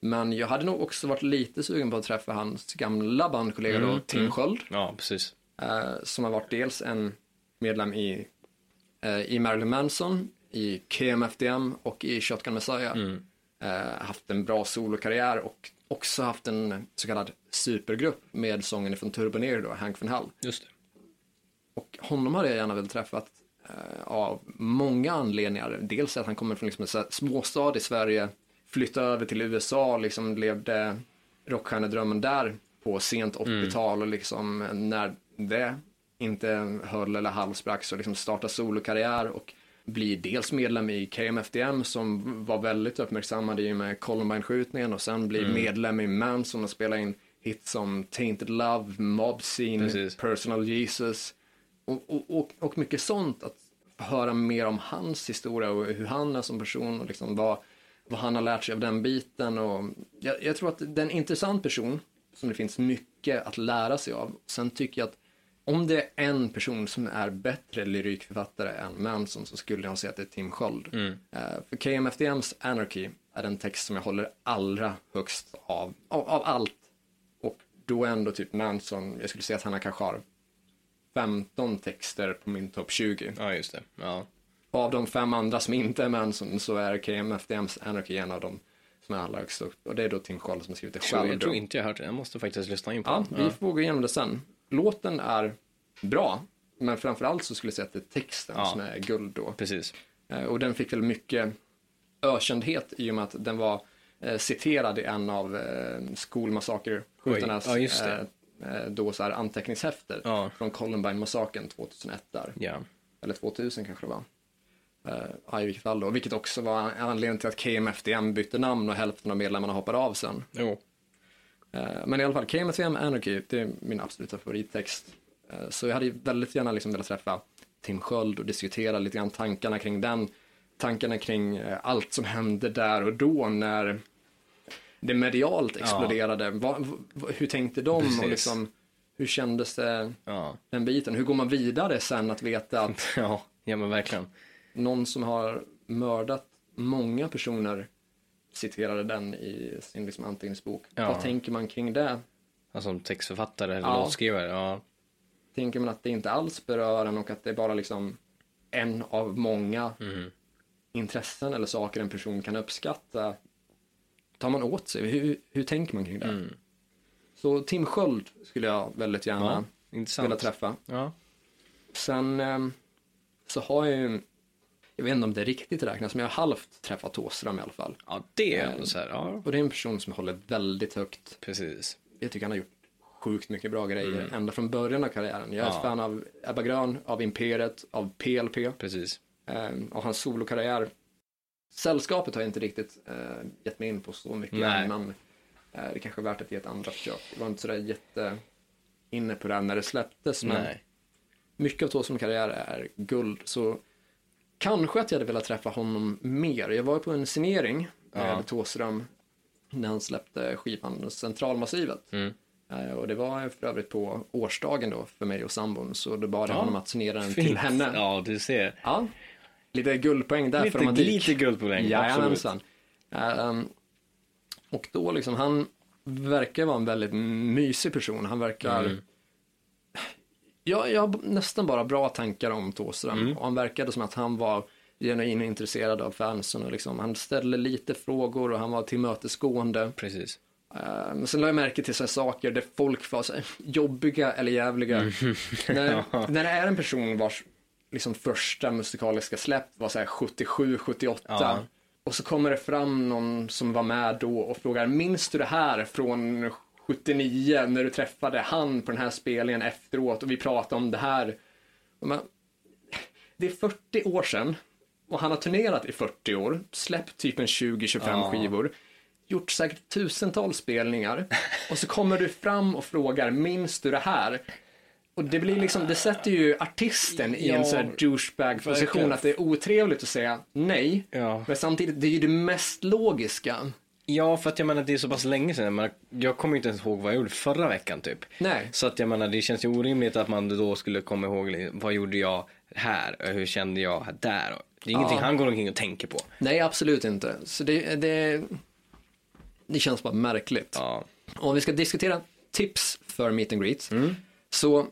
Men jag hade nog också varit lite sugen på att träffa hans gamla bandkollega då, Tim Sköld. ja, precis. Eh, som har varit dels en medlem i, eh, i Marilyn Manson, i KMFDM och i Shotgun Messiah. Eh, haft en bra solokarriär och också haft en så kallad supergrupp med sången från Turboneer då, Hank von Hall. Just det. Och honom hade jag gärna velat träffat eh, av många anledningar. Dels att han kommer från liksom en småstad i Sverige, flyttade över till USA, liksom levde rockstjärnedrömmen där på sent 80-tal och liksom när det inte höll eller halvsprack så liksom starta solokarriär och blir dels medlem i KMFDM som var väldigt uppmärksammad i och med Columbine-skjutningen och sen blir medlem i Manson och spelar in hits som Tainted Love, Mob Scene, Precis. Personal Jesus och, och, och, och mycket sånt. Att höra mer om hans historia och hur han är som person och liksom vad, vad han har lärt sig av den biten. Och jag, jag tror att det är en intressant person som det finns mycket att lära sig av. Sen tycker jag att om det är en person som är bättre lyrikförfattare än Manson så skulle jag säga att det är Tim Sköld. Eh, för KMFDMs Anarchy är den text som jag håller allra högst av, av, av allt. Och då ändå typ Manson, jag skulle säga att han kanske har 15 texter på min topp 20. Ja, just det. Ja. Av de fem andra som inte är Manson så är KMFDMs Anarchy en av dem som är allra högst upp. Och det är då Tim Sköld som har skrivit det själv. jag tror inte jag har hört det. Jag måste faktiskt lyssna in på Ja, den. vi får gå igenom det sen. Låten är bra, men framförallt så skulle jag säga att det är texten Ja. som är guld då. Precis. Eh, Och den fick väl mycket ökändhet i och med att den var eh, citerad i en av eh, skolmassakerskjutarnas Oj, ja, just det. Eh, då så här anteckningshäfter Ja. från Columbine-massakern 2001 där. Ja. Eller 2000 kanske det var. Eh, ja, i vilket fall då. Vilket också var anledningen till att KMFDM bytte namn och hälften av medlemmarna hoppade av sen. Jo. Eh, Men i alla fall, KMFDM Anarchy, det är min absoluta favorittext. Så jag hade väldigt gärna liksom velat träffa Tim Sköld och diskutera lite grann tankarna kring den. Tankarna kring allt som hände där och då när det medialt exploderade. Vad- vad- hur tänkte de Precis. och liksom, hur kändes det, Ja. den biten? Hur går man vidare sen att veta att Ja. ja, men verkligen. någon som har mördat många personer citerade den i sin liksom anteckningsbok. Ja. Vad tänker man kring det? Alltså som textförfattare eller Ja. låtskrivare. Ja. Tänker man att det inte alls berör en och att det är bara liksom en av många Mm. intressen eller saker en person kan uppskatta? Tar man åt sig? Hur, hur tänker man kring det? Mm. Så Tim Sköld skulle jag väldigt gärna Ja, vilja träffa. Ja. Sen ehm, så har jag ju, jag vet inte om det riktigt räknas, men jag har halvt träffat Thåström i alla fall. ja, det är ändå så här, ja, Och det är en person som håller väldigt högt. precis. Jag tycker han har gjort sjukt mycket bra grejer Mm. ända från början av karriären. Jag är Ja. ett fan av Ebba Grön, av Imperiet, av PLP Precis. ehm, och hans solokarriär. Sällskapet har jag inte riktigt eh, gett mig in på så mycket Nej. men eh, det kanske är värt att ge ett andra försök. Jag var inte sådär jätte inne på det när det släpptes, men Nej. mycket av Thåströms karriär är guld, så kanske att jag hade velat träffa honom mer. Jag var på en signering med Ja. Thåström när han släppte skivan Centralmassivet. Mm. Eh, Och det var för övrigt på årsdagen då för mig och sambon, så då bad jag Ja, honom att signera den Fint. till henne. Ja, du ser. Ja. Lite guldpoäng där för Lite, romantik. lite guldpoäng. Jajamensan. Um, och då liksom, han verkar vara en väldigt mysig person. Han verkar... Mm. Jag, jag har nästan bara bra tankar om Thåström. Mm. Och han verkade som att han var genuint intresserad av fansen. Och liksom, han ställde lite frågor och han var tillmötesgående. Precis. Uh, men sen lade jag märke till så saker där folk var så jobbiga eller jävliga. när, när det är en person vars liksom, första musikaliska släpp var så här 77, 78. Ja. Och så kommer det fram någon som var med då och frågar, minns du det här från 79 när du träffade han på den här spelningen efteråt och vi pratade om det här. Man, det är 40 år sedan och han har turnerat i 40 år, släppt typ en 20-25 Ja. skivor, gjort säkert tusentals spelningar och så kommer du fram och frågar, minns du det här? Och det blir liksom, det sätter ju artisten i en Ja, sån här douchebag-position verkligen. att det är otrevligt att säga nej. Ja. Men samtidigt, det är ju det mest logiska. Ja, för att jag menar det är så pass länge sedan. Men jag kommer inte ens ihåg vad jag gjorde förra veckan typ. Nej. Så att jag menar det känns ju orimligt att man då skulle komma ihåg liksom, vad gjorde jag här och hur kände jag där. Det är ingenting Ja. han går omkring och tänker på. Nej, absolut inte. Så det, det, det känns bara märkligt. Ja, Om vi ska diskutera tips för meet and greet. Mm. Så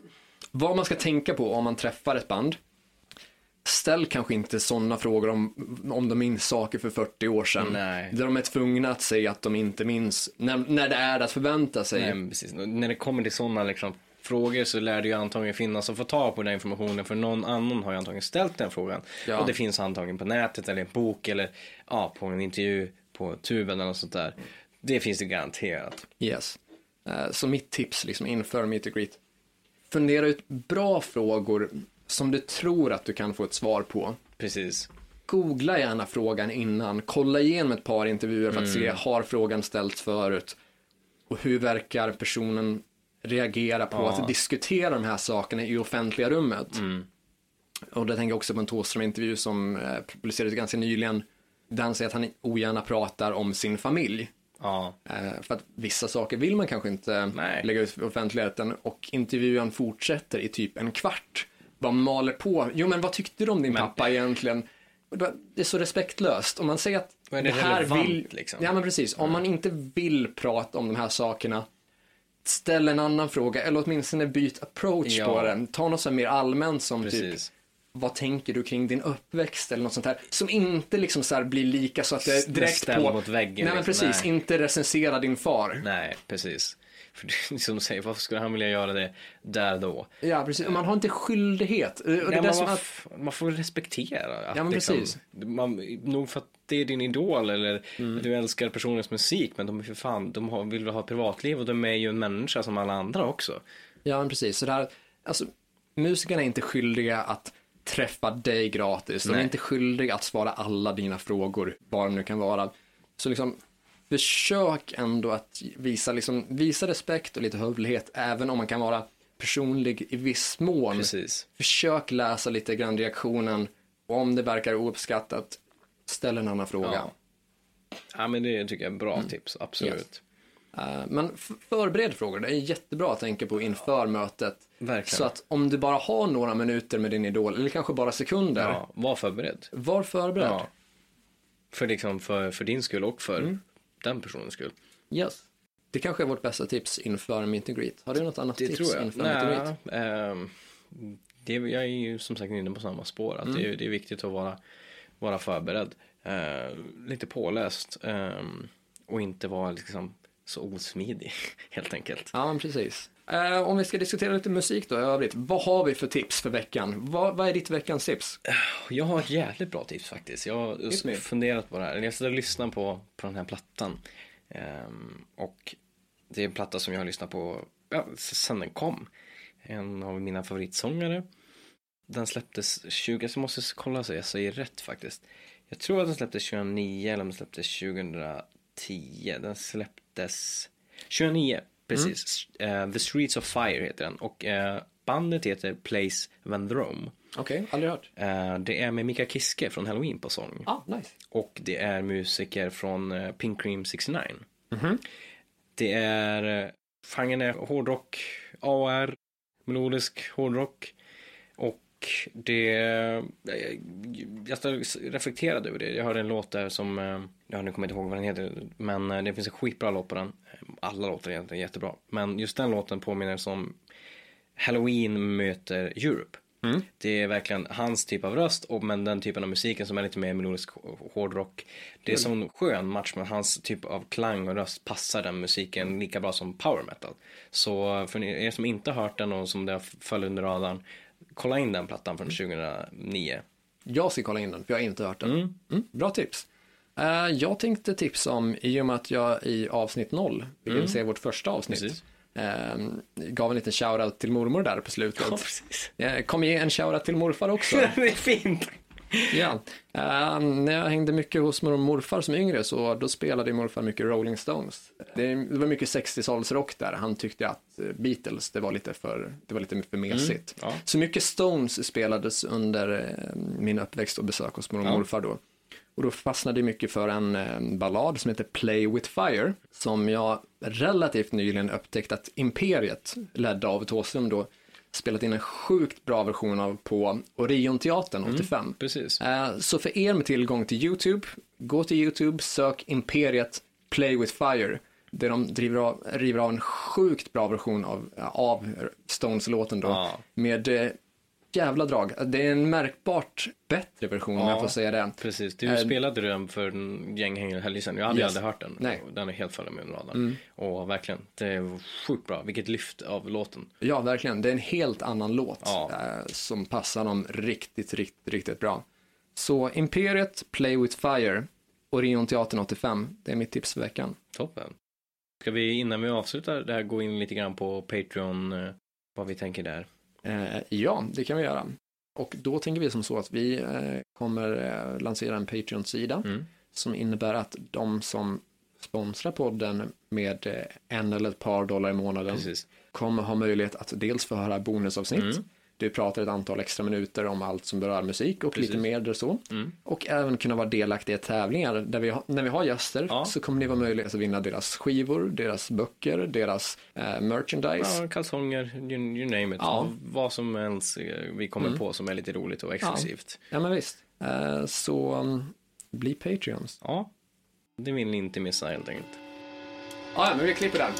vad man ska tänka på om man träffar ett band. Ställ kanske inte sådana frågor om, om de minns saker för 40 år sedan. Nej. Där de är tvungna att säga att de inte minns, när, när det är att förvänta sig. nej, precis. När det kommer till sådana liksom, frågor så lär det ju antagligen finnas att få tag på den informationen för någon annan har ju antagligen ställt den frågan. Ja. Och det finns antagligen på nätet eller i en bok eller ja, på en intervju på tuben eller något sånt där. Det finns det garanterat. Yes. Eh, Så mitt tips liksom inför meet and greet. Fundera ut bra frågor som du tror att du kan få ett svar på. Precis. Googla gärna frågan innan, kolla igenom ett par intervjuer för att se, har frågan ställts förut? Och hur verkar personen reagera på Ja. att diskutera de här sakerna i offentliga rummet? Och det tänker jag också på en Thåström-intervju som eh, publicerades ganska nyligen, där han säger att han ogärna pratar om sin familj. Ja, Eh, För att vissa saker vill man kanske inte Nej. lägga ut för offentligheten och intervjun fortsätter i typ en kvart. Bara maler på. Jo men vad tyckte du om din Men- pappa egentligen? Det är så respektlöst. Om man säger att Och är det relevant, liksom? Ja men precis. Om man inte vill prata om de här sakerna Ställ en annan fråga eller åtminstone byt approach Ja. på den. Ta något är mer allmänt som typ precis. Vad tänker du kring din uppväxt eller något sånt här. Som inte liksom så blir lika så att det är direkt Ställ på. mot väggen, Nej men liksom. precis, Nej. inte recensera din far. Nej, precis. För det är som du säger, varför skulle han vilja göra det där då? Ja, precis. Man har inte skyldighet. Och Nej, man, att, man får respektera. Att Ja, men liksom, precis. Man, nog för att det är din idol eller Mm. du älskar personens musik, men de är för fan, de har, vill ha privatliv och de är ju en människa som alla andra också. ja, men precis. Så det här, alltså, musikerna är inte skyldiga att träffa dig gratis. De är Nej. inte skyldiga att svara alla dina frågor, vad det nu kan vara. Så liksom, försök ändå att visa, liksom, visa respekt och lite hövlighet, även om man kan vara personlig i viss mån. Precis. Försök läsa lite grann reaktionen och om det verkar ouppskattat, ställ en annan fråga. Ja. ja, men det tycker jag är bra Mm. tips, absolut. Yes. Eh, Men förbered frågor, det är jättebra att tänka på inför mötet. Verkligen. Så att om du bara har några minuter med din idol, eller kanske bara sekunder, Ja, var förberedd. var förberedd. Ja. För, liksom, för, för din skull och för Mm. den personens skull. Yes. Det kanske är vårt bästa tips inför meet and greet. Har du något annat Det tips tror jag. inför meet and greet? Ehm, det, jag är ju som sagt inne på samma spår. Att Mm. det, är, det är viktigt att vara, vara förberedd. Eh, lite påläst. ehm, och inte vara liksom så osmidig helt enkelt. Ja, precis. Eh, om vi ska diskutera lite musik då i övrigt. Vad har vi för tips för veckan? Vad, vad är ditt veckans tips? Jag har ett jävligt bra tips faktiskt. Jag har funderat på det här. Jag satt och lyssnade på, på den här plattan. Ehm, och det är en platta som jag har lyssnat på ja, sen den kom. En av mina favoritsångare. Den släpptes 20, jag måste kolla så jag säger rätt faktiskt. Jag tror att den släpptes 2009 eller om den släpptes 2010. Den släpptes 2009, precis. Eh, The Streets of Fire heter den. Och eh, bandet heter Place Vendrome. Okej, aldrig hört. Eh, det är med Mika Kiske från Halloween på sång. Ah, nice. Och det är musiker från Pink Cream 69. Det är, genren är hårdrock, AR, melodisk hårdrock. Och det, eh, jag reflekterade över det. Jag hörde en låt där som, eh, ja nu kommer jag inte ihåg vad den heter, men eh, det finns en skitbra låt på den. Alla låtar är egentligen jättebra. Men just den låten påminner som Halloween möter Europe. Det är verkligen hans typ av röst, och, men den typen av musiken som är lite mer melodisk hårdrock. Det är som en skön match med hans typ av klang och röst passar den musiken lika bra som power metal. Så för er som inte har hört den och som det föll under radarn, kolla in den plattan från 2009. Jag ska kolla in den, för jag har inte hört den. Mm, bra tips. Eh, jag tänkte tipsa om, i och med att jag i avsnitt 0, vilket mm. se vårt första avsnitt, eh, gav en liten shoutout till mormor där på slutet. Ja, precis. Jag kommer ge en shoutout till morfar också. det är fint. ja. Eh, när jag hängde mycket hos mormor och morfar som yngre så då spelade morfar mycket Rolling Stones. Det, det var mycket 60-talsrock där. Han tyckte att eh, Beatles, det var lite för, det var lite för mesigt. ja. Så mycket Stones spelades under eh, min uppväxt och besök hos mormor och Ja. morfar då. Och då fastnade jag mycket för en ballad som heter Play with Fire, som jag relativt nyligen upptäckt att Imperiet, ledda av Thåström då, spelat in en sjukt bra version av på Orionteatern 85. Precis. Eh, Så för er med tillgång till YouTube, gå till YouTube, sök Imperiet Play with Fire, där de driver av, river av en sjukt bra version av, av Stones-låten då, Ja. med eh, jävla drag. Det är en märkbart bättre version om Ja. jag får säga det. Precis, du Eh, spelade den för en gäng helger sedan. Jag hade Yes. aldrig hört den. Nej. Mm. Den är helt fallen med radarn. Och verkligen, det är sjukt bra. Vilket lyft av låten. Ja, verkligen. Det är en helt annan låt Ja. eh, som passar dem riktigt, riktigt, riktigt bra. Så Imperiet, Play with Fire, Orionteatern 85, det är mitt tips för veckan. Toppen. Ska vi innan vi avslutar det här gå in lite grann på Patreon, eh, vad vi tänker där? Eh, ja, det kan vi göra. Och då tänker vi som så att vi eh, kommer eh, lansera en Patreon-sida Mm. som innebär att de som sponsrar podden med en eller ett par dollar i månaden Precis. kommer ha möjlighet att dels få höra bonusavsnitt. Mm. Du pratar ett antal extra minuter om allt som berör musik och Precis. lite mer där så. Mm. Och även kunna vara delaktiga i tävlingar. Där vi har, när vi har gäster Ja. så kommer ni vara möjligt att vinna deras skivor, deras böcker, deras eh, merchandise. Ja, kalsonger, you, you name it. Ja. Vad som helst eh, vi kommer Mm. på som är lite roligt och exklusivt. Ja, men visst. Eh, så um, bli Patreons. Ja. Det vill ni inte missa helt enkelt. Ja, men vi klipper där.